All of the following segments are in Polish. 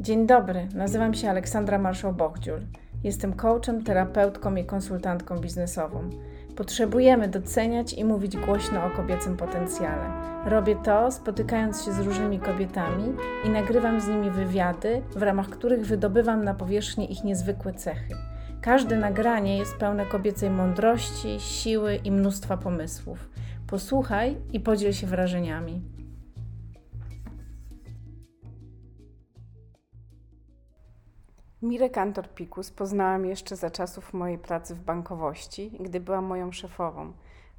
Dzień dobry, nazywam się Aleksandra Marszał-Bochdziur. Jestem coachem, terapeutką i konsultantką biznesową. Potrzebujemy doceniać i mówić głośno o kobiecym potencjale. Robię to spotykając się z różnymi kobietami i nagrywam z nimi wywiady, w ramach których wydobywam na powierzchnię ich niezwykłe cechy. Każde nagranie jest pełne kobiecej mądrości, siły i mnóstwa pomysłów. Posłuchaj i podziel się wrażeniami. Mirę Kantor-Pikus poznałam jeszcze za czasów mojej pracy w bankowości, gdy była moją szefową.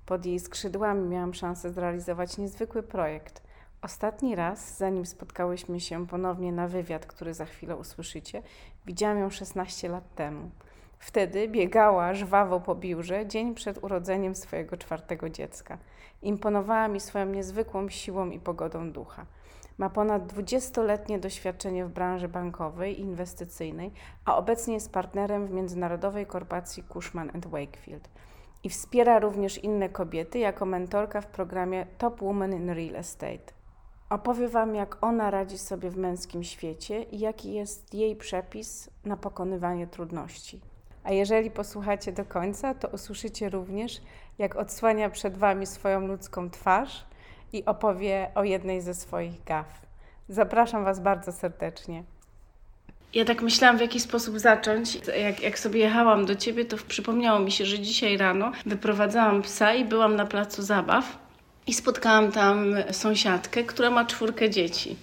Pod jej skrzydłami miałam szansę zrealizować niezwykły projekt. Ostatni raz, zanim spotkałyśmy się ponownie na wywiad, który za chwilę usłyszycie, widziałam ją 16 lat temu. Wtedy biegała żwawo po biurze dzień przed urodzeniem swojego czwartego dziecka. Imponowała mi swoją niezwykłą siłą i pogodą ducha. Ma ponad 20-letnie doświadczenie w branży bankowej i inwestycyjnej, a obecnie jest partnerem w międzynarodowej korporacji Cushman Wakefield. I wspiera również inne kobiety jako mentorka w programie Top Woman in Real Estate. Opowie Wam, jak ona radzi sobie w męskim świecie i jaki jest jej przepis na pokonywanie trudności. A jeżeli posłuchacie do końca, to usłyszycie również, jak odsłania przed Wami swoją ludzką twarz i opowie o jednej ze swoich gaf. Zapraszam Was bardzo serdecznie. Ja tak myślałam, w jaki sposób zacząć. Jak, jak sobie jechałam do ciebie, to przypomniało mi się, że dzisiaj rano wyprowadzałam psa i byłam na placu zabaw i spotkałam tam sąsiadkę, która ma czwórkę dzieci.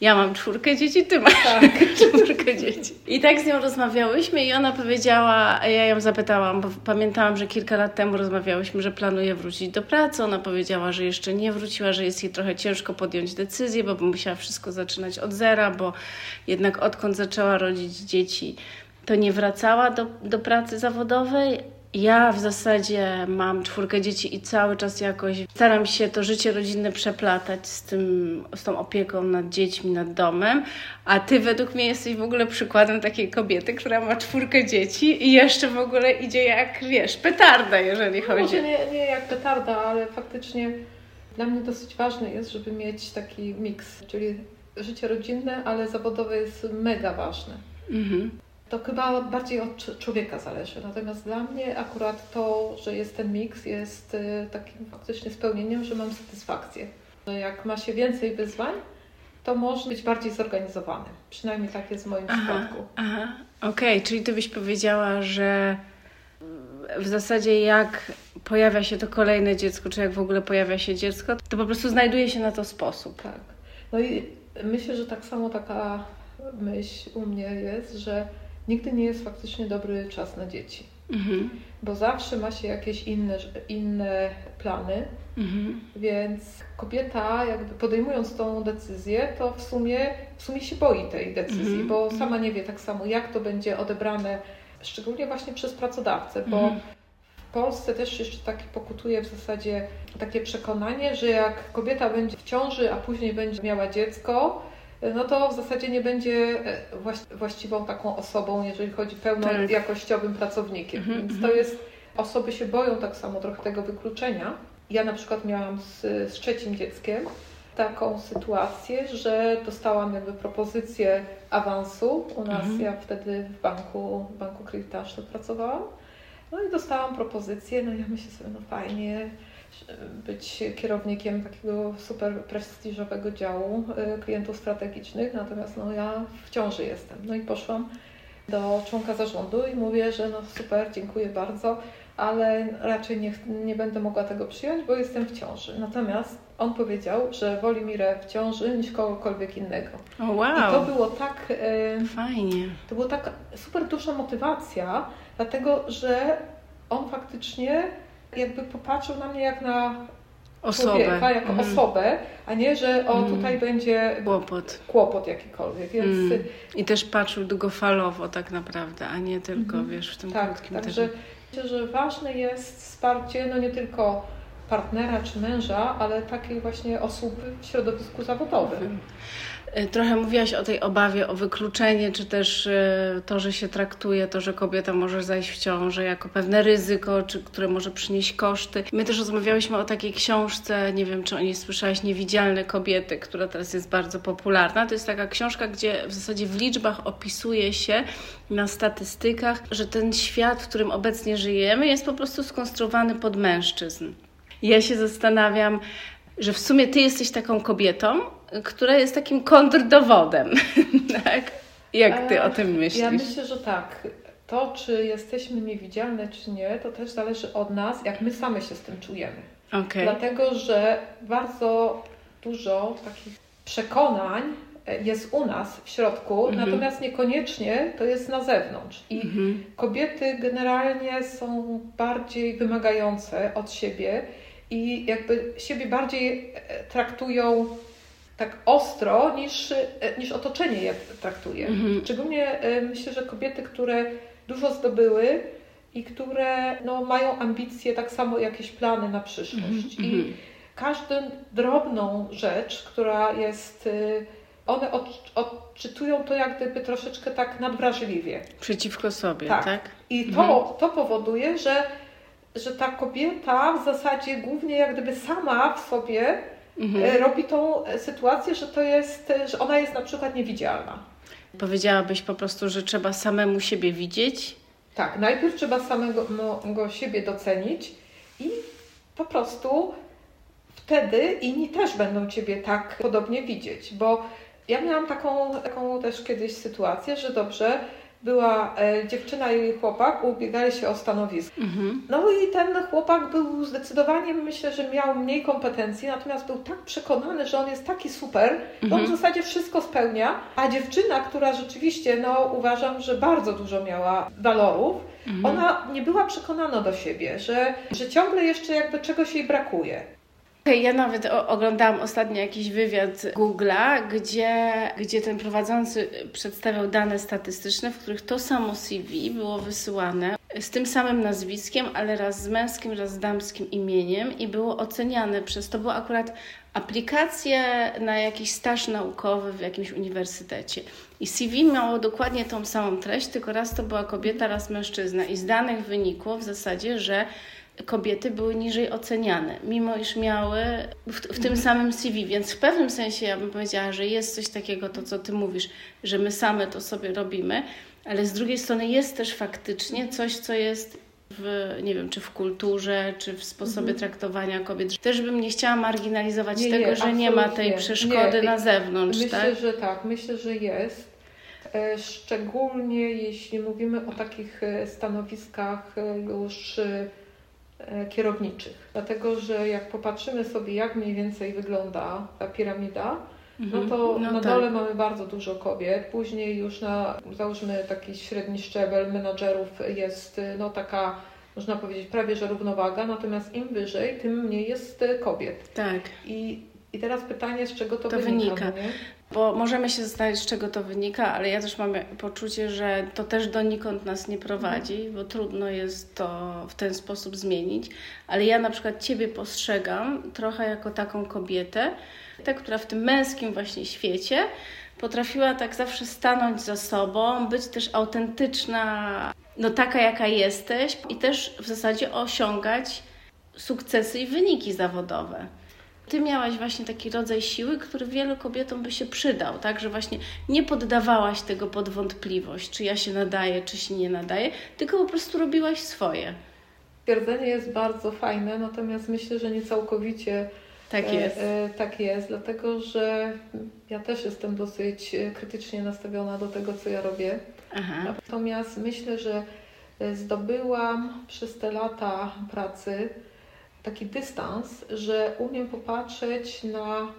Ja mam czwórkę dzieci, ty masz tak. czwórkę dzieci. I tak z nią rozmawiałyśmy i ona powiedziała, ja ją zapytałam, bo pamiętałam, że kilka lat temu rozmawiałyśmy, że planuje wrócić do pracy. Ona powiedziała, że jeszcze nie wróciła, że jest jej trochę ciężko podjąć decyzję, bo musiała wszystko zaczynać od zera, bo jednak odkąd zaczęła rodzić dzieci, to nie wracała do, do pracy zawodowej, ja w zasadzie mam czwórkę dzieci i cały czas jakoś staram się to życie rodzinne przeplatać z, tym, z tą opieką nad dziećmi, nad domem, a ty według mnie jesteś w ogóle przykładem takiej kobiety, która ma czwórkę dzieci i jeszcze w ogóle idzie jak, wiesz, petarda, jeżeli no, chodzi. Może nie, nie jak petarda, ale faktycznie dla mnie dosyć ważne jest, żeby mieć taki miks, czyli życie rodzinne, ale zawodowe jest mega ważne. Mhm to chyba bardziej od człowieka zależy. Natomiast dla mnie akurat to, że jest ten miks, jest y, takim faktycznie spełnieniem, że mam satysfakcję. Że jak ma się więcej wyzwań, to może być bardziej zorganizowany. Przynajmniej tak jest w moim aha, przypadku. Aha, okej, okay. czyli ty byś powiedziała, że w zasadzie jak pojawia się to kolejne dziecko, czy jak w ogóle pojawia się dziecko, to po prostu znajduje się na to sposób. Tak. No i myślę, że tak samo taka myśl u mnie jest, że nigdy nie jest faktycznie dobry czas na dzieci. Mhm. Bo zawsze ma się jakieś inne, inne plany, mhm. więc kobieta jakby podejmując tą decyzję, to w sumie, w sumie się boi tej decyzji, mhm. bo sama nie wie tak samo jak to będzie odebrane, szczególnie właśnie przez pracodawcę, bo mhm. w Polsce też jeszcze takie pokutuje w zasadzie takie przekonanie, że jak kobieta będzie w ciąży, a później będzie miała dziecko, no to w zasadzie nie będzie e, właściwą taką osobą, jeżeli chodzi pełnojakościowym tak. pracownikiem. -hmm. Więc to jest, osoby się boją tak samo trochę tego wykluczenia. Ja na przykład miałam z, z trzecim dzieckiem taką sytuację, że dostałam jakby propozycję awansu. U nas, -hmm. ja wtedy w banku, w banku kredytarzu pracowałam. No i dostałam propozycję, no ja myślę sobie, no fajnie, być kierownikiem takiego super prestiżowego działu y, klientów strategicznych, natomiast no, ja w ciąży jestem. No i poszłam do członka zarządu i mówię, że no super, dziękuję bardzo, ale raczej nie, nie będę mogła tego przyjąć, bo jestem w ciąży. Natomiast on powiedział, że woli Mirę w ciąży niż kogokolwiek innego. Oh, wow. I to było tak... Fajnie. To była tak super duża motywacja, dlatego że on faktycznie jakby popatrzył na mnie jak na osobę. człowieka, jako mm. osobę, a nie, że o mm. tutaj będzie kłopot, kłopot jakikolwiek. Więc... Mm. I też patrzył długofalowo tak naprawdę, a nie tylko, mm. wiesz, w tym tak, krótkim także myślę, że ważne jest wsparcie, no nie tylko partnera czy męża, ale takiej właśnie osoby w środowisku zawodowym. E, trochę mówiłaś o tej obawie o wykluczenie, czy też e, to, że się traktuje to, że kobieta może zajść w ciążę jako pewne ryzyko, czy które może przynieść koszty. My też rozmawiałyśmy o takiej książce, nie wiem czy o niej słyszałaś, Niewidzialne kobiety, która teraz jest bardzo popularna. To jest taka książka, gdzie w zasadzie w liczbach opisuje się na statystykach, że ten świat, w którym obecnie żyjemy, jest po prostu skonstruowany pod mężczyzn. Ja się zastanawiam, że w sumie ty jesteś taką kobietą, która jest takim kontrdowodem. tak? Jak ty o tym myślisz? Ja myślę, że tak. To, czy jesteśmy niewidzialne, czy nie, to też zależy od nas, jak my same się z tym czujemy. Okay. Dlatego, że bardzo dużo takich przekonań jest u nas w środku, mhm. natomiast niekoniecznie to jest na zewnątrz. I mhm. kobiety generalnie są bardziej wymagające od siebie i jakby siebie bardziej e, traktują tak ostro niż, e, niż otoczenie je traktuje. Mhm. Szczególnie e, myślę, że kobiety, które dużo zdobyły i które no, mają ambicje, tak samo jakieś plany na przyszłość. Mhm. I mhm. każdą drobną rzecz, która jest one odczytują to jak gdyby troszeczkę tak nadwrażliwie. Przeciwko sobie, tak? tak? I to, mhm. to powoduje, że, że ta kobieta w zasadzie głównie jak gdyby sama w sobie mhm. E, robi tą sytuację, że to jest, że ona jest na przykład niewidzialna. Powiedziałabyś po prostu, że trzeba samemu siebie widzieć? Tak, najpierw trzeba samego no, siebie docenić i po prostu wtedy inni też będą Ciebie tak podobnie widzieć, bo ja miałam taką, taką też kiedyś sytuację, że dobrze, była e, dziewczyna i chłopak, ubiegali się o stanowisko. Mhm. No i ten chłopak był zdecydowanie, myślę, że miał mniej kompetencji, natomiast był tak przekonany, że on jest taki super, mhm. on w zasadzie wszystko spełnia, a dziewczyna, która rzeczywiście, no uważam, że bardzo dużo miała walorów, mhm. ona nie była przekonana do siebie, że, że ciągle jeszcze jakby czegoś jej brakuje. Ja nawet oglądałam ostatnio jakiś wywiad Google'a, gdzie, gdzie ten prowadzący przedstawiał dane statystyczne, w których to samo CV było wysyłane z tym samym nazwiskiem, ale raz z męskim, raz z damskim imieniem i było oceniane przez to, było akurat aplikacje na jakiś staż naukowy w jakimś uniwersytecie. I CV miało dokładnie tą samą treść, tylko raz to była kobieta, raz mężczyzna. I z danych wynikło w zasadzie, że kobiety były niżej oceniane, mimo iż miały w, w, tym samym CV, więc w pewnym sensie ja bym powiedziała, że jest coś takiego, to co Ty mówisz, że my same to sobie robimy, ale z drugiej strony jest też faktycznie coś, co jest w, nie wiem, czy w kulturze, czy w sposobie mhm. traktowania kobiet. Też bym nie chciała marginalizować nie, tego, nie, że nie ma tej przeszkody nie. na zewnątrz. Myślę, tak? że tak, myślę, że jest. E, szczególnie jeśli mówimy o takich e, stanowiskach e, już kierowniczych. Dlatego, że jak popatrzymy sobie, jak mniej więcej wygląda ta piramida, no mhm. to no na tak. dole mamy bardzo dużo kobiet. Później już na, załóżmy taki średni szczebel menadżerów jest no taka, można powiedzieć, prawie że równowaga, natomiast im wyżej, tym mniej jest kobiet. Tak. I, i teraz pytanie, z czego to, to wynika? wynika. No bo możemy się zastanawiać, z czego to wynika, ale ja też mam poczucie, że to też donikąd nas nie prowadzi, bo trudno jest to w ten sposób zmienić. Ale ja na przykład Ciebie postrzegam trochę jako taką kobietę, tę, która w tym męskim właśnie świecie potrafiła tak zawsze stanąć za sobą, być też autentyczna, no taka jaka jesteś i też w zasadzie osiągać sukcesy i wyniki zawodowe. Ty miałaś właśnie taki rodzaj siły, który wielu kobietom by się przydał, tak? Że właśnie nie poddawałaś tego pod wątpliwość, czy ja się nadaję, czy się nie nadaję, tylko po prostu robiłaś swoje. Stwierdzenie jest bardzo fajne, natomiast myślę, że nie całkowicie tak e, jest. E, tak jest, dlatego że ja też jestem dosyć e, krytycznie nastawiona do tego, co ja robię. Aha. Natomiast myślę, że e, zdobyłam przez te lata pracy taki dystans, że umiem popatrzeć na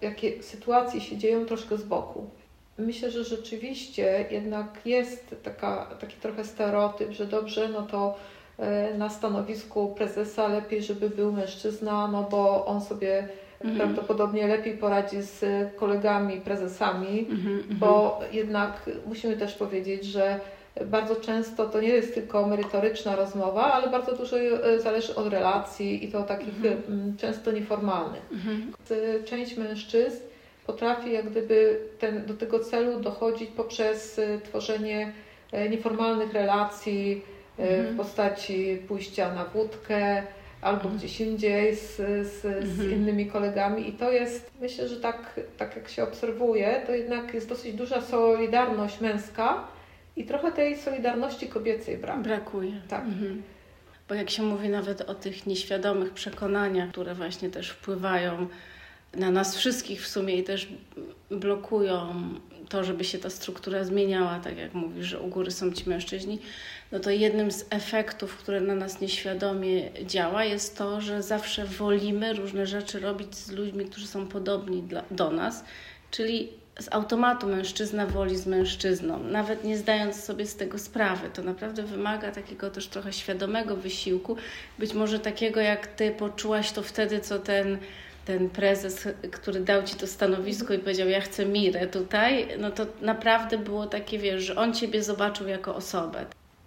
jakie sytuacje się dzieją troszkę z boku. Myślę, że rzeczywiście jednak jest taka, taki trochę stereotyp, że dobrze, no to e, na stanowisku prezesa lepiej, żeby był mężczyzna, no bo on sobie mhm. prawdopodobnie lepiej poradzi z kolegami prezesami, mhm, mhm. bo jednak musimy też powiedzieć, że bardzo często to nie jest tylko merytoryczna rozmowa, ale bardzo dużo e, zależy od relacji i to takich mhm. często nieformalnych. Mhm. Część mężczyzn potrafi jak gdyby ten, do tego celu dochodzić poprzez tworzenie nieformalnych relacji mhm. w postaci pójścia na wódkę, albo mhm. gdzieś indziej z, z, z mhm. innymi kolegami i to jest, myślę, że tak, tak jak się obserwuje, to jednak jest dosyć duża solidarność męska i trochę tej solidarności kobiecej brak. brakuje. Tak. Mhm. Bo jak się mówi nawet o tych nieświadomych przekonaniach, które właśnie też wpływają na nas wszystkich w sumie i też blokują to, żeby się ta struktura zmieniała, tak jak mówisz, że u góry są ci mężczyźni, no to jednym z efektów, które na nas nieświadomie działa, jest to, że zawsze wolimy różne rzeczy robić z ludźmi, którzy są podobni dla, do nas, czyli z automatu mężczyzna woli z mężczyzną, nawet nie zdając sobie z tego sprawy. To naprawdę wymaga takiego też trochę świadomego wysiłku, być może takiego jak ty poczułaś to wtedy, co ten ten prezes, który dał ci to stanowisko i powiedział, ja chcę Mirę tutaj, no to naprawdę było takie, wiesz, że on ciebie zobaczył jako osobę.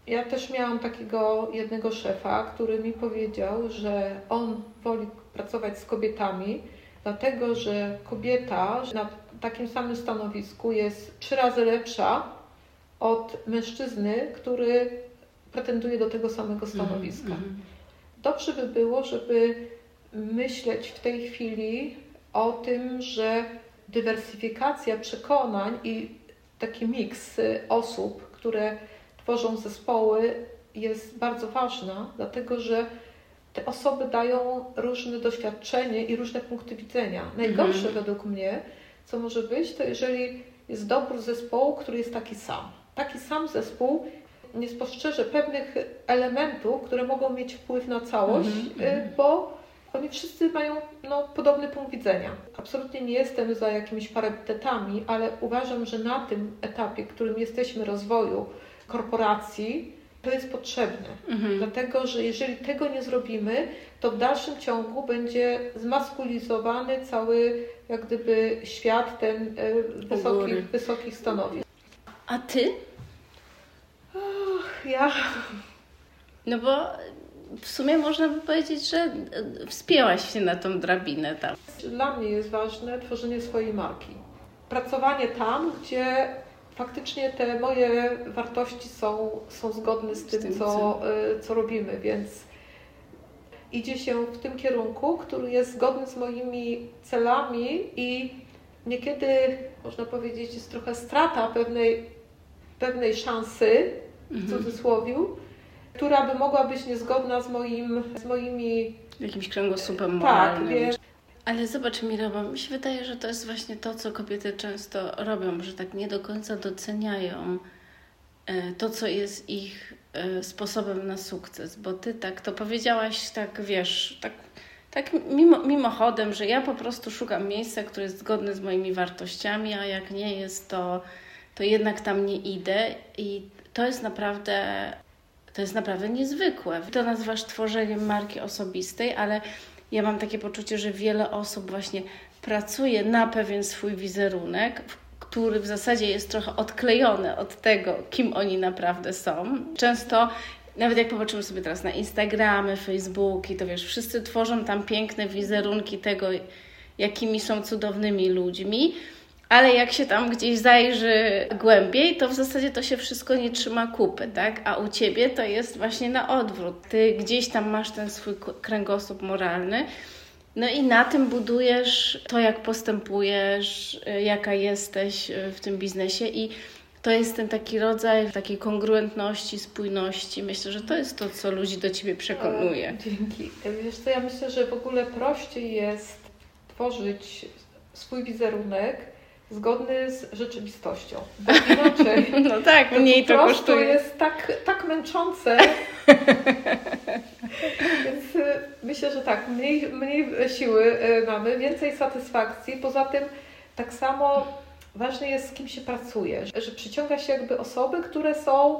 Ja też miałam takiego jednego szefa, który mi powiedział, że on woli pracować z kobietami, dlatego że kobieta na takim samym stanowisku jest trzy razy lepsza od mężczyzny, który pretenduje do tego samego mhm, stanowiska. -hmm. Dobrze by było, żeby myśleć w tej chwili o tym, że dywersyfikacja przekonań i taki miks osób, które tworzą zespoły, jest bardzo ważna, dlatego że te osoby dają różne doświadczenie i różne punkty widzenia. Najgorsze mhm. według mnie, co może być, to jeżeli jest dobór zespołu, który jest taki sam. Taki sam zespół nie spostrzeże pewnych elementów, które mogą mieć wpływ na całość, mm-hmm. bo oni wszyscy mają no, podobny punkt widzenia. Absolutnie nie jestem za jakimiś parytetami, ale uważam, że na tym etapie, w którym jesteśmy rozwoju korporacji, to jest potrzebne. Mhm. Dlatego, że jeżeli tego nie zrobimy, to w dalszym ciągu będzie zmaskulizowany cały jak gdyby świat ten e, wysokich, wysokich stanowisk. A ty? Och, ja. No bo w sumie można by powiedzieć, że e, wspięłaś się na tą drabinę tam. Dla mnie jest ważne tworzenie swojej marki. Pracowanie tam, gdzie faktycznie te moje wartości są, są zgodne z, z tym, co, e, co robimy, więc idzie się w tym kierunku, który jest zgodny z moimi celami i niekiedy, można powiedzieć, jest trochę strata pewnej, pewnej szansy, w mhm. cudzysłowie, która by mogła być niezgodna z, moim, z moimi... Jakimś kręgosłupem tak, moralnym. Tak, wiesz. Ale zobacz Mira, bo mi się wydaje, że to jest właśnie to, co kobiety często robią, że tak nie do końca doceniają e, to, co jest ich e, sposobem na sukces. Bo ty tak to powiedziałaś, tak wiesz, tak, tak mimo, mimochodem, że ja po prostu szukam miejsca, które jest zgodne z moimi wartościami, a jak nie jest, to, to jednak tam nie idę. I to jest naprawdę to jest naprawdę niezwykłe. To nazywasz tworzeniem marki osobistej, ale ja mam takie poczucie, że wiele osób właśnie pracuje na pewien swój wizerunek, który w zasadzie jest trochę odklejony od tego, kim oni naprawdę są. Często nawet jak popatrzymy sobie teraz na Instagramy, Facebooki, to wiesz, wszyscy tworzą tam piękne wizerunki tego, jakimi są cudownymi ludźmi, ale jak się tam gdzieś zajrzy głębiej, to w zasadzie to się wszystko nie trzyma kupy, tak? A u ciebie to jest właśnie na odwrót. Ty gdzieś tam masz ten swój kręgosłup moralny. No i na tym budujesz to, jak postępujesz, y, jaka jesteś y, w tym biznesie i to jest ten taki rodzaj takiej kongruentności, spójności. Myślę, że to jest to, co ludzi do ciebie przekonuje. Dzięki. Wiesz co, ja myślę, że w ogóle prościej jest tworzyć swój wizerunek, zgodny z rzeczywistością. Bo inaczej. No tak, mniej to, to kosztuje. jest tak, tak męczące. Więc y, myślę, że tak, mniej, mniej siły y, mamy, więcej satysfakcji. Poza tym tak samo ważne jest, z kim się pracuje, że przyciąga się jakby osoby, które są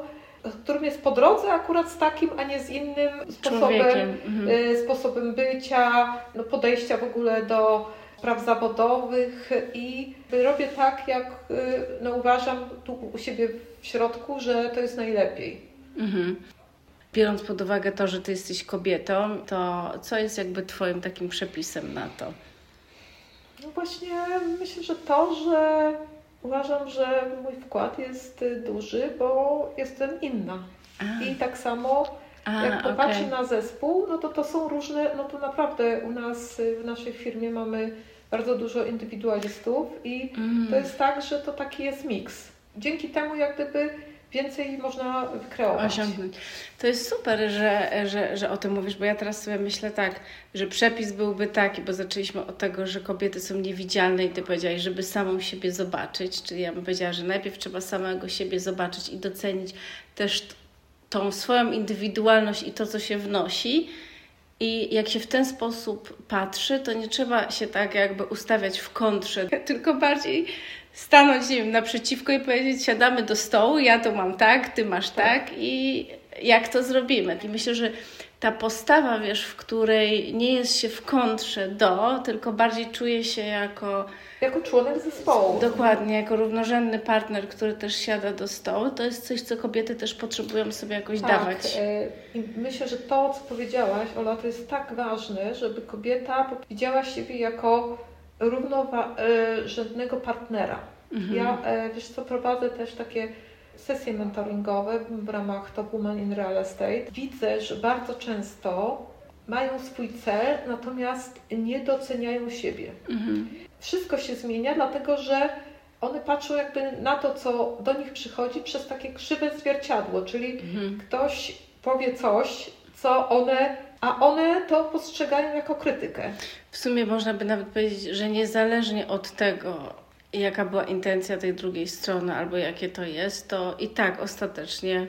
którym jest po drodze akurat z takim, a nie z innym sposobem, mhm. Y, sposobem bycia, no podejścia w ogóle do, spraw zawodowych i robię tak, jak y, no, uważam tu u siebie w środku, że to jest najlepiej. Mhm. Biorąc pod uwagę to, że ty jesteś kobietą, to co jest jakby twoim takim przepisem na to? No właśnie myślę, że to, że uważam, że mój wkład jest duży, bo jestem inna. A. I tak samo a, jak popatrzę okay. na zespół, no to to są różne, no to naprawdę u nas w naszej firmie mamy bardzo dużo indywidualistów i mm. to jest tak, że to taki jest miks. Dzięki temu jak gdyby więcej można wykreować. Osiągnąć. To jest super, że, że, że o tym mówisz, bo ja teraz sobie myślę tak, że przepis byłby taki, bo zaczęliśmy od tego, że kobiety są niewidzialne i ty powiedziałaś, żeby samą siebie zobaczyć, czyli ja bym powiedziała, że najpierw trzeba samego siebie zobaczyć i docenić też tą swoją indywidualność i to, co się wnosi. I jak się w ten sposób patrzy, to nie trzeba się tak jakby ustawiać w kontrze, tylko bardziej stanąć nie wiem, naprzeciwko i powiedzieć: siadamy do stołu, ja to mam tak, ty masz tak, i jak to zrobimy. I myślę, że ta postawa, wiesz, w której nie jest się w kontrze do, tylko bardziej czuje się jako. Jako członek zespołu. Dokładnie, jako równorzędny partner, który też siada do stołu, to jest coś, co kobiety też potrzebują sobie jakoś tak, dawać. E, I myślę, że to, co powiedziałaś, Ola, to jest tak ważne, żeby kobieta widziała siebie jako równorzędnego partnera. Mhm. Ja, e, wiesz co, prowadzę też takie sesje mentoringowe w ramach Top Woman in Real Estate. Widzę, że bardzo często mają swój cel, natomiast nie doceniają siebie. Mhm. Wszystko się zmienia, dlatego że one patrzą jakby na to, co do nich przychodzi przez takie krzywe zwierciadło, czyli mhm. ktoś powie coś, co one, a one to postrzegają jako krytykę. W sumie można by nawet powiedzieć, że niezależnie od tego, jaka była intencja tej drugiej strony albo jakie to jest, to i tak ostatecznie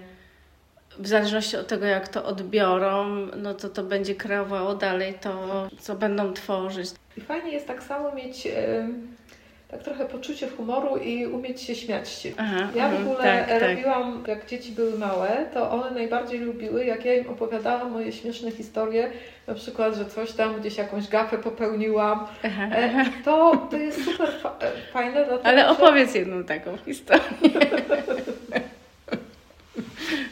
w zależności od tego, jak to odbiorą, no to to będzie kreowało dalej to, co będą tworzyć. I fajnie jest tak samo mieć tak trochę poczucie humoru i umieć się śmiać Aha, ja w ogóle tak, tak, robiłam, tak. jak dzieci były małe, to one najbardziej lubiły, jak ja im opowiadałam moje śmieszne historie, na przykład, że coś tam gdzieś jakąś gafę popełniłam. Aha, e, To, to jest super fa e, fajne. Dlatego, Ale opowiedz że... jedną taką historię.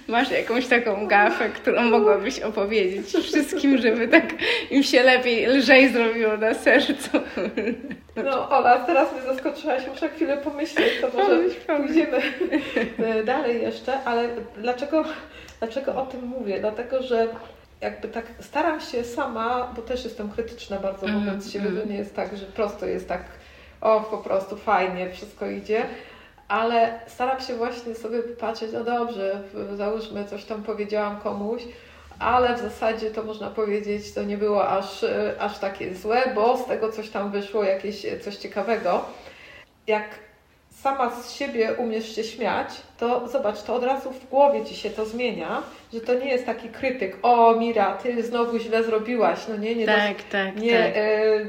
Masz jakąś taką gafę, którą mogłabyś opowiedzieć wszystkim, żeby tak im się lepiej, lżej zrobiło na sercu. No Ola, teraz mnie zaskoczyłaś, muszę chwilę pomyśleć, to może pójdziemy dalej jeszcze, ale dlaczego, dlaczego o tym mówię? Dlatego, że jakby tak staram się sama, bo też jestem krytyczna bardzo mm, wobec siebie, mm. to nie jest tak, że prosto jest tak, o po prostu fajnie, wszystko idzie, ale staram się właśnie sobie popatrzeć, no dobrze, załóżmy coś tam powiedziałam komuś, ale w zasadzie to można powiedzieć, to nie było aż, aż takie złe, bo z tego coś tam wyszło, jakieś coś ciekawego. Jak sama z siebie umiesz się śmiać, to zobacz, to od razu w głowie ci się to zmienia, że to nie jest taki krytyk, o Mira, ty znowu źle zrobiłaś, no nie, nie, tak, tak, nie, tak. E,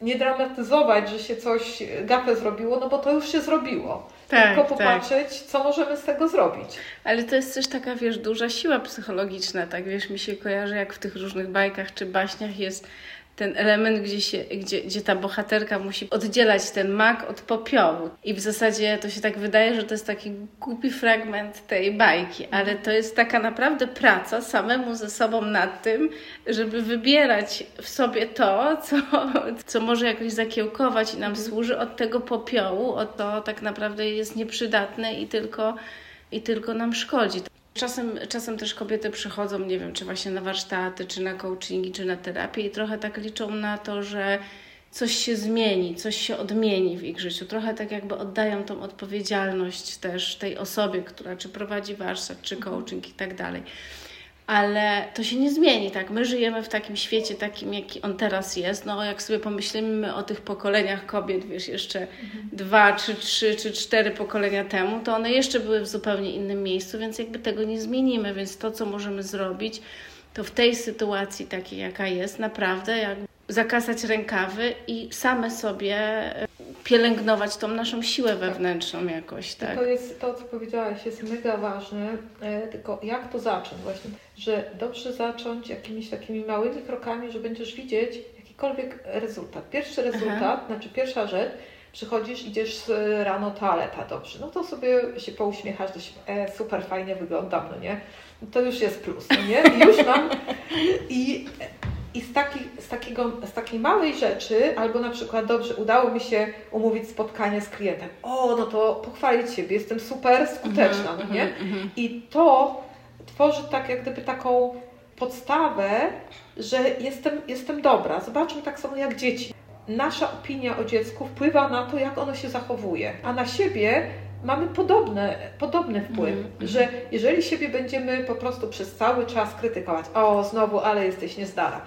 nie dramatyzować, że się coś gafę zrobiło, no bo to już się zrobiło tak, tylko tak. popatrzeć, tak. co możemy z tego zrobić. Ale to jest też taka, wiesz, duża siła psychologiczna, tak, wiesz, mi się kojarzy, jak w tych różnych bajkach czy baśniach jest ten element, gdzie, się, gdzie, gdzie ta bohaterka musi oddzielać ten mak od popiołu. I w zasadzie to się tak wydaje, że to jest taki głupi fragment tej bajki, ale to jest taka naprawdę praca samemu ze sobą nad tym, żeby wybierać w sobie to, co, co może jakoś zakiełkować i nam służy od tego popiołu, od to tak naprawdę jest nieprzydatne i tylko, i tylko nam szkodzi. Czasem, czasem też kobiety przychodzą, nie wiem, czy właśnie na warsztaty, czy na coachingi, czy na terapię i trochę tak liczą na to, że coś się zmieni, coś się odmieni w ich życiu. Trochę tak jakby oddają tą odpowiedzialność też tej osobie, która czy prowadzi warsztat, czy coaching i tak dalej ale to się nie zmieni, tak? My żyjemy w takim świecie, takim jaki on teraz jest. No, jak sobie pomyślimy o tych pokoleniach kobiet, wiesz, jeszcze mhm. dwa, czy trzy, czy cztery pokolenia temu, to one jeszcze były w zupełnie innym miejscu, więc jakby tego nie zmienimy. Więc to, co możemy zrobić, to w tej sytuacji takiej, jaka jest, naprawdę jakby zakasać rękawy i same sobie e, pielęgnować tą naszą siłę wewnętrzną jakoś, tak? To jest to, co powiedziałaś, jest mega ważne, e, tylko jak to zacząć właśnie, że dobrze zacząć jakimiś takimi małymi krokami, że będziesz widzieć, jaki jakikolwiek rezultat. Pierwszy rezultat, Aha. znaczy pierwsza rzecz, przychodzisz, idziesz rano toaleta, dobrze, no to sobie się pouśmiechasz do siebie, e, super fajnie wyglądam, no nie? To już jest plus, no nie? I już mam i, i z, taki, z, takiego, z takiej małej rzeczy, albo na przykład dobrze, udało mi się umówić spotkanie z klientem, o, no to pochwalić siebie, jestem super skuteczna, mm -hmm, nie? Mm -hmm. I to tworzy tak jak gdyby taką podstawę, że jestem, jestem dobra. Zobaczmy tak samo jak dzieci. Nasza opinia o dziecku wpływa na to, jak ono się zachowuje, a na siebie mamy podobne, podobny wpływ, mm. że jeżeli siebie będziemy po prostu przez cały czas krytykować, o znowu, ale jesteś niezdara,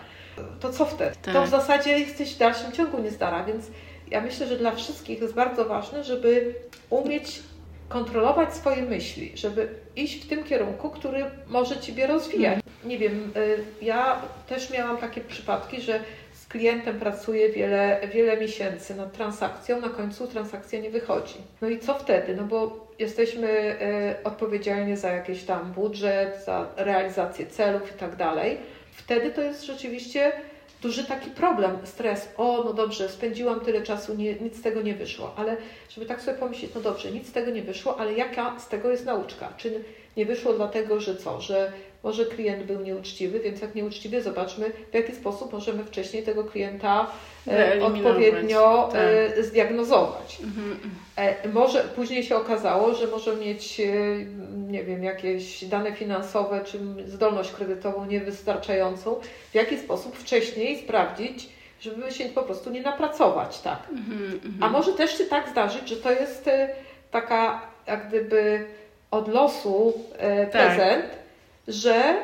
to co wtedy? Tak. To w zasadzie jesteś w dalszym ciągu niezdara, więc ja myślę, że dla wszystkich jest bardzo ważne, żeby umieć kontrolować swoje myśli, żeby iść w tym kierunku, który może Ciebie rozwijać. Nie wiem, y, ja też miałam takie przypadki, że z klientem pracuję wiele, wiele miesięcy nad transakcją, na końcu transakcja nie wychodzi. No i co wtedy? No bo jesteśmy y, odpowiedzialni za jakiś tam budżet, za realizację celów i tak dalej. Wtedy to jest rzeczywiście duży taki problem, stres. O, no dobrze, spędziłam tyle czasu, nie, nic z tego nie wyszło. Ale żeby tak sobie pomyśleć, no dobrze, nic z tego nie wyszło, ale jaka z tego jest nauczka? Czy nie wyszło dlatego, że co? Że może klient był nieuczciwy, więc jak nieuczciwy, zobaczmy, w jaki sposób możemy wcześniej tego klienta e, odpowiednio e, tak. zdiagnozować. Mhm. E, może później się okazało, że może mieć, nie wiem, jakieś dane finansowe czy zdolność kredytową niewystarczającą. W jaki sposób wcześniej sprawdzić, żeby się po prostu nie napracować, tak. Mhm, A może też się tak zdarzyć, że to jest taka jak gdyby od losu tak. Że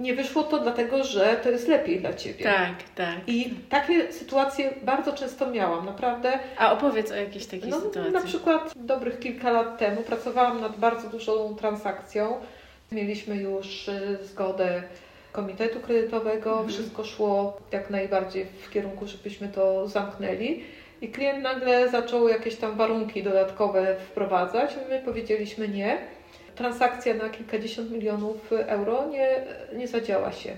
nie wyszło to dlatego, że to jest lepiej dla Ciebie. Tak, tak. I takie sytuacje bardzo często miałam, naprawdę. A opowiedz o jakiejś takiej no, sytuacji. Na przykład dobrych kilka lat temu pracowałam nad bardzo dużą transakcją. Mieliśmy już y, zgodę komitetu kredytowego, mhm. wszystko szło jak najbardziej w kierunku, żebyśmy to zamknęli. I klient nagle zaczął jakieś tam warunki dodatkowe wprowadzać. My powiedzieliśmy nie transakcja na kilkadziesiąt milionów euro nie, nie zadziała się.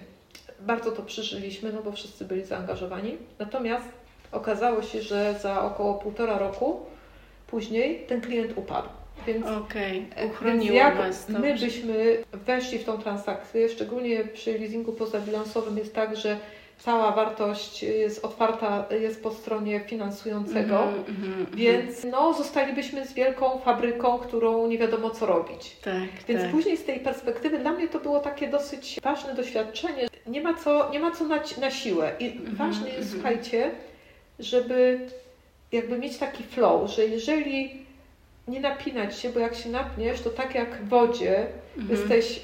Bardzo to przeżyliśmy, no bo wszyscy byli zaangażowani. Natomiast okazało się, że za około półtora roku później ten klient upadł. Więc, okay. więc jak my byśmy weszli w tą transakcję, szczególnie przy leasingu pozabilansowym jest tak, że cała wartość jest otwarta, jest po stronie finansującego, mm -hmm, więc no, zostalibyśmy z wielką fabryką, którą nie wiadomo co robić. Tak, więc tak. później z tej perspektywy dla mnie to było takie dosyć ważne doświadczenie. Nie ma co, nie ma co na, na siłę. I mm -hmm, ważne jest, mm -hmm. słuchajcie, żeby jakby mieć taki flow, że jeżeli nie napinać się, bo jak się napniesz, to tak jak w wodzie mhm. jesteś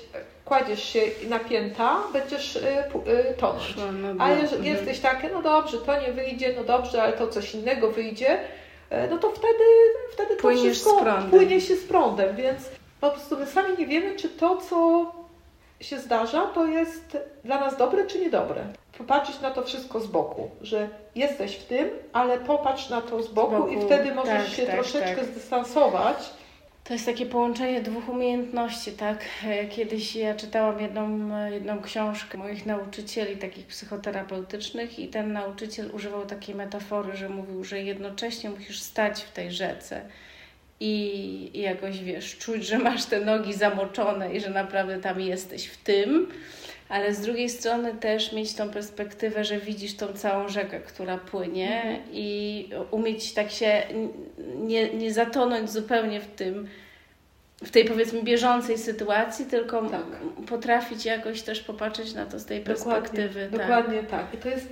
kładziesz się napięta, będziesz y, y, tonąć. A jeżeli mhm. jesteś takie, no dobrze, to nie wyjdzie, no dobrze, ale to coś innego wyjdzie, e, no to wtedy, wtedy to Płyniesz wszystko płynie się z prądem, więc po prostu my sami nie wiemy, czy to, co się zdarza, to jest dla nas dobre, czy niedobre. Popatrzeć na to wszystko z boku, że jesteś w tym, ale popatrz na to z boku, z boku. i wtedy możesz tak, się tak, troszeczkę tak. zdystansować to jest takie połączenie dwóch umiejętności, tak? Kiedyś ja czytałam jedną, jedną książkę moich nauczycieli, takich psychoterapeutycznych, i ten nauczyciel używał takiej metafory, że mówił, że jednocześnie musisz stać w tej rzece i, i jakoś wiesz, czuć, że masz te nogi zamoczone i że naprawdę tam jesteś w tym, ale z drugiej strony też mieć tą perspektywę, że widzisz tą całą rzekę, która płynie mhm. i umieć tak się nie, nie zatonąć zupełnie w tym, w tej powiedzmy bieżącej sytuacji, tylko tak. potrafić jakoś też popatrzeć na to z tej perspektywy. Dokładnie tak. dokładnie tak. I to jest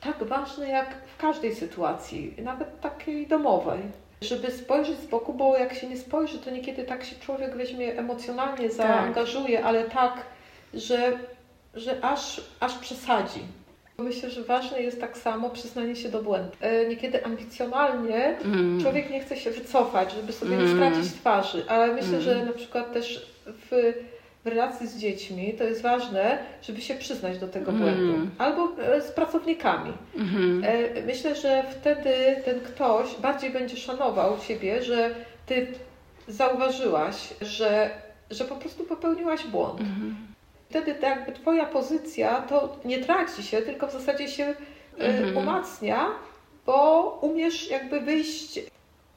tak ważne jak w każdej sytuacji, nawet takiej domowej. Żeby spojrzeć z boku, bo jak się nie spojrzy, to niekiedy tak się człowiek weźmie emocjonalnie, tak. zaangażuje, tak. ale tak że, że aż, aż przesadzi. Myślę, że ważne jest tak samo przyznanie się do błędu. E, niekiedy ambicjonalnie mm. człowiek nie chce się wycofać, żeby sobie mm. nie stracić twarzy, ale myślę, mm. że na przykład też w, w relacji z dziećmi to jest ważne, żeby się przyznać do tego mm. błędu. Albo e, z pracownikami. Mm. Myślę, że wtedy ten ktoś bardziej będzie szanował siebie, że ty zauważyłaś, że, że po prostu popełniłaś błąd. Wtedy tak jakby Twoja pozycja to nie traci się, tylko w zasadzie się e, mhm. umacnia, bo umiesz jakby wyjść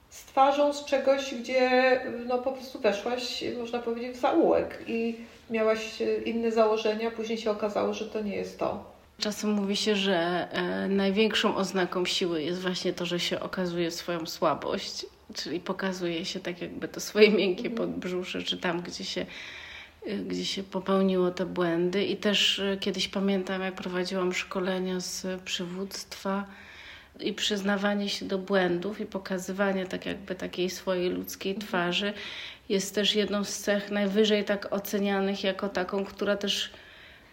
z twarzą z czegoś, gdzie no po prostu weszłaś, można powiedzieć, w zaułek i miałaś inne założenia, później się okazało, że to nie jest to. Czasem mówi się, że e, największą oznaką siły jest właśnie to, że się okazuje swoją słabość, czyli pokazuje się tak jakby to swoje miękkie mhm. podbrzusze, czy tam, gdzie się, gdzie się popełniło te błędy. I też e, kiedyś pamiętam, jak prowadziłam szkolenia z przywództwa i przyznawanie się do błędów i pokazywanie tak jakby takiej swojej ludzkiej mhm. twarzy jest też jedną z cech najwyżej tak ocenianych jako taką, która też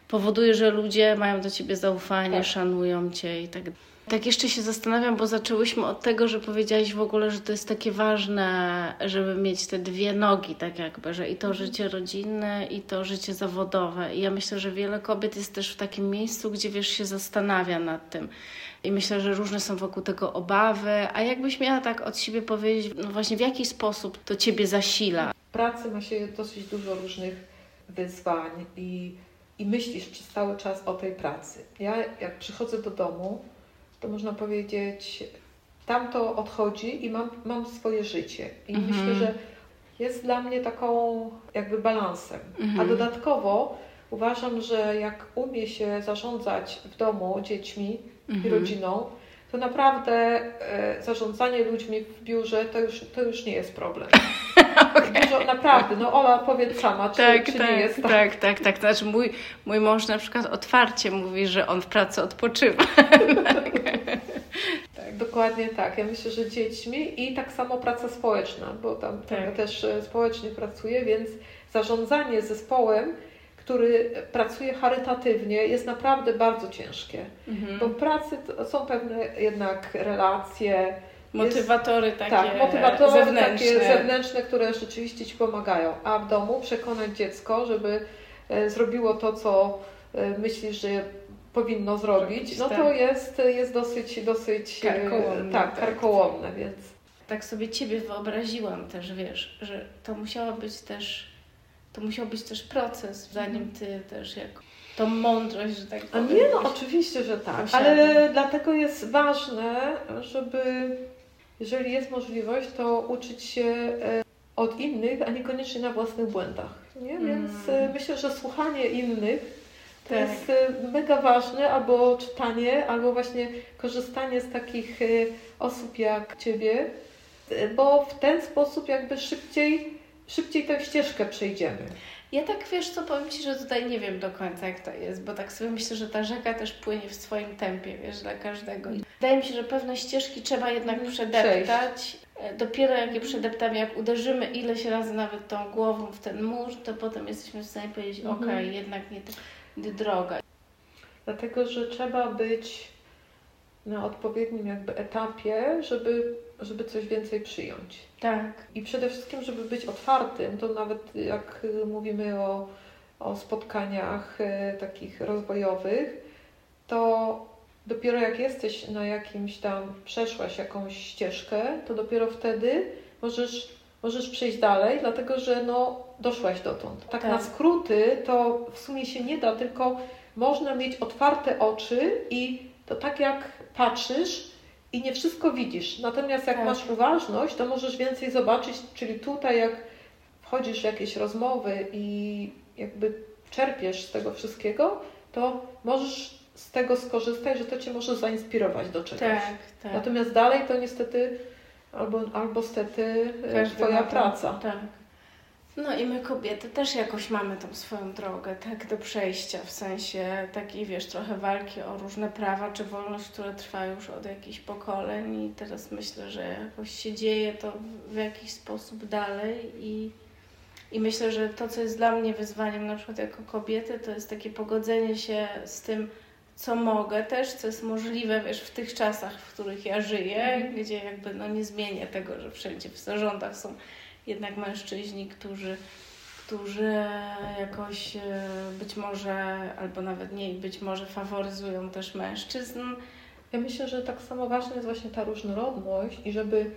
powoduje, że ludzie mają do ciebie zaufanie, tak. szanują cię i tak dalej. Tak jeszcze się zastanawiam, bo zaczęłyśmy od tego, że powiedziałaś w ogóle, że to jest takie ważne, żeby mieć te dwie nogi, tak jakby, że i to mhm. życie rodzinne, i to życie zawodowe. I ja myślę, że wiele kobiet jest też w takim miejscu, gdzie wiesz, się zastanawia nad tym. I myślę, że różne są wokół tego obawy. A jakbyś miała tak od siebie powiedzieć, no właśnie w jaki sposób to ciebie zasila? Pracy ma się dosyć dużo różnych wyzwań i i myślisz przez cały czas o tej pracy. Ja jak przychodzę do domu, to można powiedzieć, tam to odchodzi i mam, mam swoje życie. I mhm. myślę, że jest dla mnie taką jakby balansem. Mhm. A dodatkowo uważam, że jak umie się zarządzać w domu dziećmi mhm. i rodziną, to naprawdę e, zarządzanie ludźmi w biurze to już, to już nie jest problem. Dużo, naprawdę, no Ola powiedz sama, czy, tak, czy tak, nie jest tak? Tak, tak, tak. Znaczy mój, mój mąż na przykład otwarcie mówi, że on w pracy odpoczywa. tak, dokładnie tak. Ja myślę, że dziećmi i tak samo praca społeczna, bo tam tak. też e, społecznie pracuję, więc zarządzanie zespołem który pracuje charytatywnie, jest naprawdę bardzo ciężkie. Mhm. Bo w pracy są pewne jednak relacje. Motywatory jest, takie tak, motywatory zewnętrzne. takie zewnętrzne, które rzeczywiście Ci pomagają. A w domu przekonać dziecko, żeby e, zrobiło to, co e, myślisz, że powinno zrobić, no to tak. jest, jest dosyć, dosyć e, karkołomne, tak, tak, karkołomne, więc... Tak sobie Ciebie wyobraziłam też, wiesz, że to musiało być też to musiał być też proces, zanim ty też jak tą mądrość, że tak powiem. A nie, no oczywiście, że tak, ale dlatego jest ważne, żeby jeżeli jest możliwość, to uczyć się e, od innych, a niekoniecznie na własnych błędach. Nie? Mm. Więc mm. myślę, że słuchanie innych to tak. jest e, mega ważne, albo czytanie, albo właśnie korzystanie z takich osób jak Ciebie, bo w ten sposób jakby szybciej szybciej tę ścieżkę przejdziemy. Ja tak wiesz co, powiem Ci, że tutaj nie wiem do końca jak to jest, bo tak sobie myślę, że ta rzeka też płynie w swoim tempie, wiesz, dla każdego. Wydaje mi się, że pewne ścieżki trzeba jednak mhm. przedeptać. Przejść. Dopiero jak je przedeptamy, jak uderzymy ileś razy nawet tą głową w ten mur, to potem jesteśmy w stanie powiedzieć, mhm. okej, okay, jednak nie tędy droga. Dlatego, że trzeba być na odpowiednim jakby etapie, żeby żeby coś więcej przyjąć. Tak. I przede wszystkim, żeby być otwartym, to nawet jak mówimy o, o spotkaniach e, takich rozwojowych, to dopiero jak jesteś na jakimś tam, przeszłaś jakąś ścieżkę, to dopiero wtedy możesz, możesz przejść dalej, dlatego że no, doszłaś dotąd. Tak, tak na skróty to w sumie się nie da, tylko można mieć otwarte oczy i to tak jak patrzysz, i nie wszystko widzisz. Natomiast jak tak. masz uważność, to możesz więcej zobaczyć, czyli tutaj jak wchodzisz w jakieś rozmowy i jakby czerpiesz z tego wszystkiego, to możesz z tego skorzystać, że to Cię może zainspirować do czegoś. Tak, tak. Natomiast dalej to niestety albo, albo stety e, Twoja praca. Tak. No i my kobiety też jakoś mamy tą swoją drogę, tak, do przejścia, w sensie takiej, wiesz, trochę walki o różne prawa czy wolność, które trwa już od jakichś pokoleń i teraz myślę, że jakoś się dzieje to w jakiś sposób dalej i, i myślę, że to, co jest dla mnie wyzwaniem na przykład jako kobiety, to jest takie pogodzenie się z tym, co mogę też, co jest możliwe, wiesz, w tych czasach, w których ja żyję, mm. gdzie jakby no nie zmienię tego, że wszędzie w zarządach są jednak mężczyźni, którzy, którzy jakoś e, być może, albo nawet nie, być może faworyzują też mężczyzn. Ja myślę, że tak samo ważna jest właśnie ta różnorodność i żeby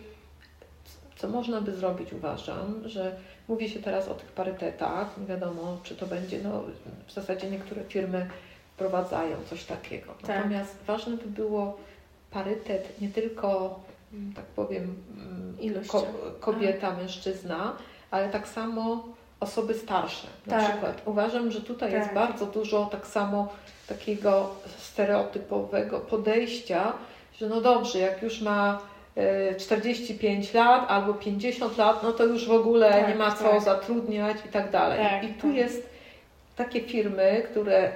co można by zrobić, uważam, że mówi się teraz o tych parytetach, nie wiadomo, czy to będzie, no w zasadzie niektóre firmy wprowadzają coś takiego. Tak. Natomiast ważne by było parytet nie tylko, tak powiem, mm, ko kobieta, mężczyzna, ale tak samo osoby starsze. Na Tak. przykład uważam, że tutaj jest Tak. bardzo dużo tak samo takiego stereotypowego podejścia, że no dobrze, jak już ma e, 45 lat albo 50 lat, no to już w ogóle Tak, nie ma co tak. zatrudniać i tak dalej. Tak, I tu tak. jest takie firmy, które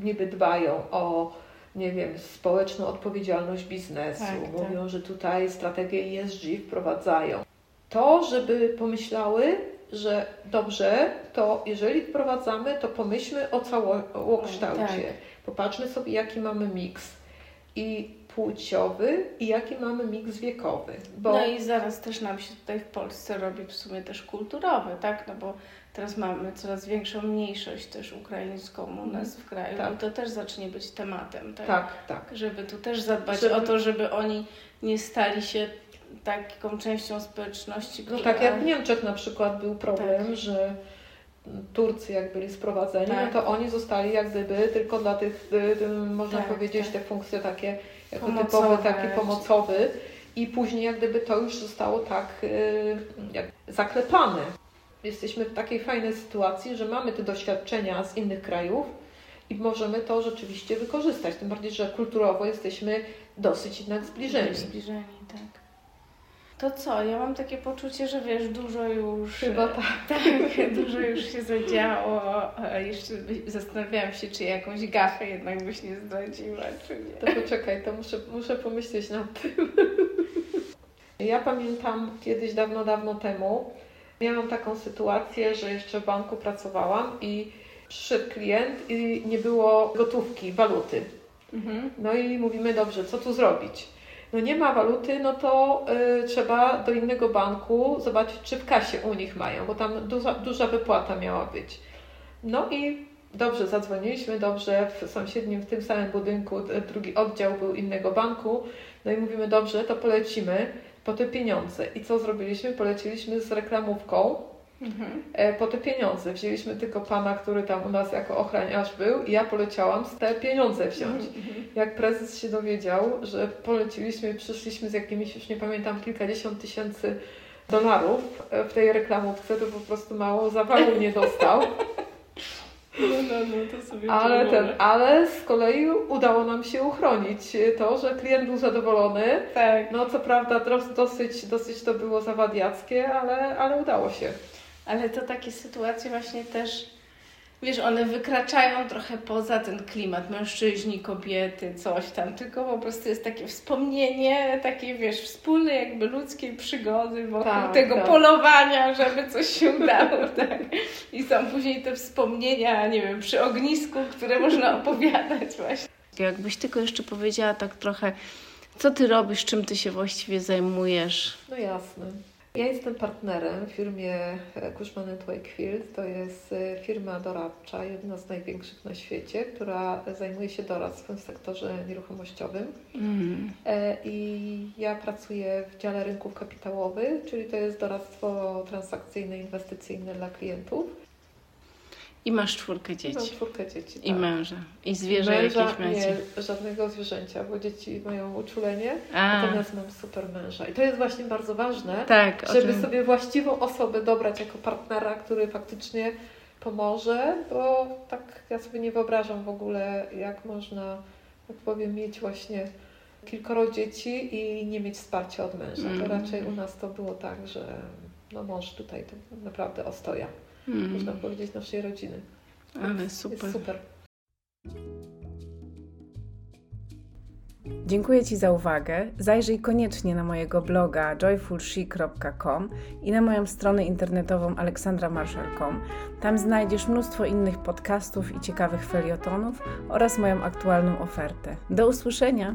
niby dbają o nie wiem, społeczną odpowiedzialność biznesu, Tak, mówią, że tutaj strategię ESG wprowadzają. To, żeby pomyślały, że dobrze, to jeżeli wprowadzamy, to pomyślmy o całokształcie. Tak. Popatrzmy sobie, jaki mamy miks i płciowy, i jaki mamy miks wiekowy. Bo No i zaraz też nam się tutaj w Polsce robi w sumie też kulturowy, tak? No bo teraz mamy coraz większą mniejszość też ukraińską u nas w kraju Tak. to też zacznie być tematem, tak? tak, tak. Żeby tu też zadbać Żeby- o to, żeby oni nie stali się taką częścią społeczności, No tak jak w Niemczech na przykład był problem, że Turcy jak byli sprowadzeni, Tak. no to oni zostali jak gdyby tylko dla tych, y, y, można Tak, powiedzieć, tak. te funkcje takie jako Pomocowe. typowe, takie pomocowe i później jak gdyby to już zostało tak y, jak zaklepane. Jesteśmy w takiej fajnej sytuacji, że mamy te doświadczenia z innych krajów i możemy to rzeczywiście wykorzystać. Tym bardziej, że kulturowo jesteśmy dosyć jednak zbliżeni. Zbliżeni, tak. To co? Ja mam takie poczucie, że wiesz, dużo już... Chyba tak. Tak, dużo już się zadziało. Jeszcze zastanawiałam się, czy jakąś gafę jednak byś nie zdradziła, czy nie. To poczekaj, to muszę, muszę pomyśleć nad tym. Ja pamiętam kiedyś, dawno, dawno temu, miałam taką sytuację, że jeszcze w banku pracowałam i przyszedł klient i nie było gotówki, waluty. Mhm. No i mówimy, dobrze, co tu zrobić? No nie ma waluty, no to y, trzeba do innego banku zobaczyć, czy w kasie u nich mają, bo tam duża, duża wypłata miała być. No i dobrze, zadzwoniliśmy, dobrze, w sąsiednim, w tym samym budynku drugi oddział był innego banku. No i mówimy, dobrze, to polecimy po te pieniądze. I co zrobiliśmy? Poleciliśmy z reklamówką Mhm. e, po te pieniądze. Wzięliśmy tylko pana, który tam u nas jako ochroniarz był i ja poleciałam z te pieniądze wziąć. Mhm. Jak prezes się dowiedział, że poleciliśmy przyszliśmy z jakimiś, już nie pamiętam, kilkadziesiąt tysięcy dolarów e, w tej reklamówce, to po prostu mało zawału nie dostał. No, no, no, to sobie Ale, ten, ale z kolei udało nam się uchronić to, że klient był zadowolony. Tak, No co prawda dos- dosyć, dosyć to było zawadiackie, ale, ale udało się. ale to takie sytuacje właśnie też, wiesz, one wykraczają trochę poza ten klimat mężczyźni, kobiety, coś tam, tylko po prostu jest takie wspomnienie, takie, wiesz, wspólnej jakby ludzkiej przygody wokół Tak, tego tak. polowania, żeby coś się udało, tak. I są później te wspomnienia, nie wiem, przy ognisku, które można opowiadać właśnie. Jakbyś tylko jeszcze powiedziała tak trochę, co ty robisz, czym ty się właściwie zajmujesz? No jasne. Ja jestem partnerem w firmie Cushman Wakefield. To jest e, firma doradcza, jedna z największych na świecie, która zajmuje się doradztwem w sektorze nieruchomościowym. Mm. E, I ja pracuję w dziale rynków kapitałowych, czyli to jest doradztwo transakcyjne, inwestycyjne dla klientów. I masz czwórkę Mam dzieci. czwórkę dzieci. I tak. męża. I zwierzę Męża jakieś macie. nie, żadnego zwierzęcia, bo dzieci mają uczulenie, A, natomiast mam super męża. I to jest właśnie bardzo ważne, tak, żeby tym- sobie właściwą osobę dobrać jako partnera, który faktycznie pomoże, bo tak ja sobie nie wyobrażam w ogóle, jak można, tak powiem, mieć właśnie kilkoro dzieci i nie mieć wsparcia od męża. To Mm. raczej u nas to było tak, że no mąż tutaj to naprawdę ostoja, Mm, można powiedzieć, naszej rodziny. ale Jest super. super. Dziękuję Ci za uwagę. Zajrzyj koniecznie na mojego bloga joyfulshe.com i na moją stronę internetową aleksandramarszal.com. Tam znajdziesz mnóstwo innych podcastów i ciekawych felietonów oraz moją aktualną ofertę. Do usłyszenia!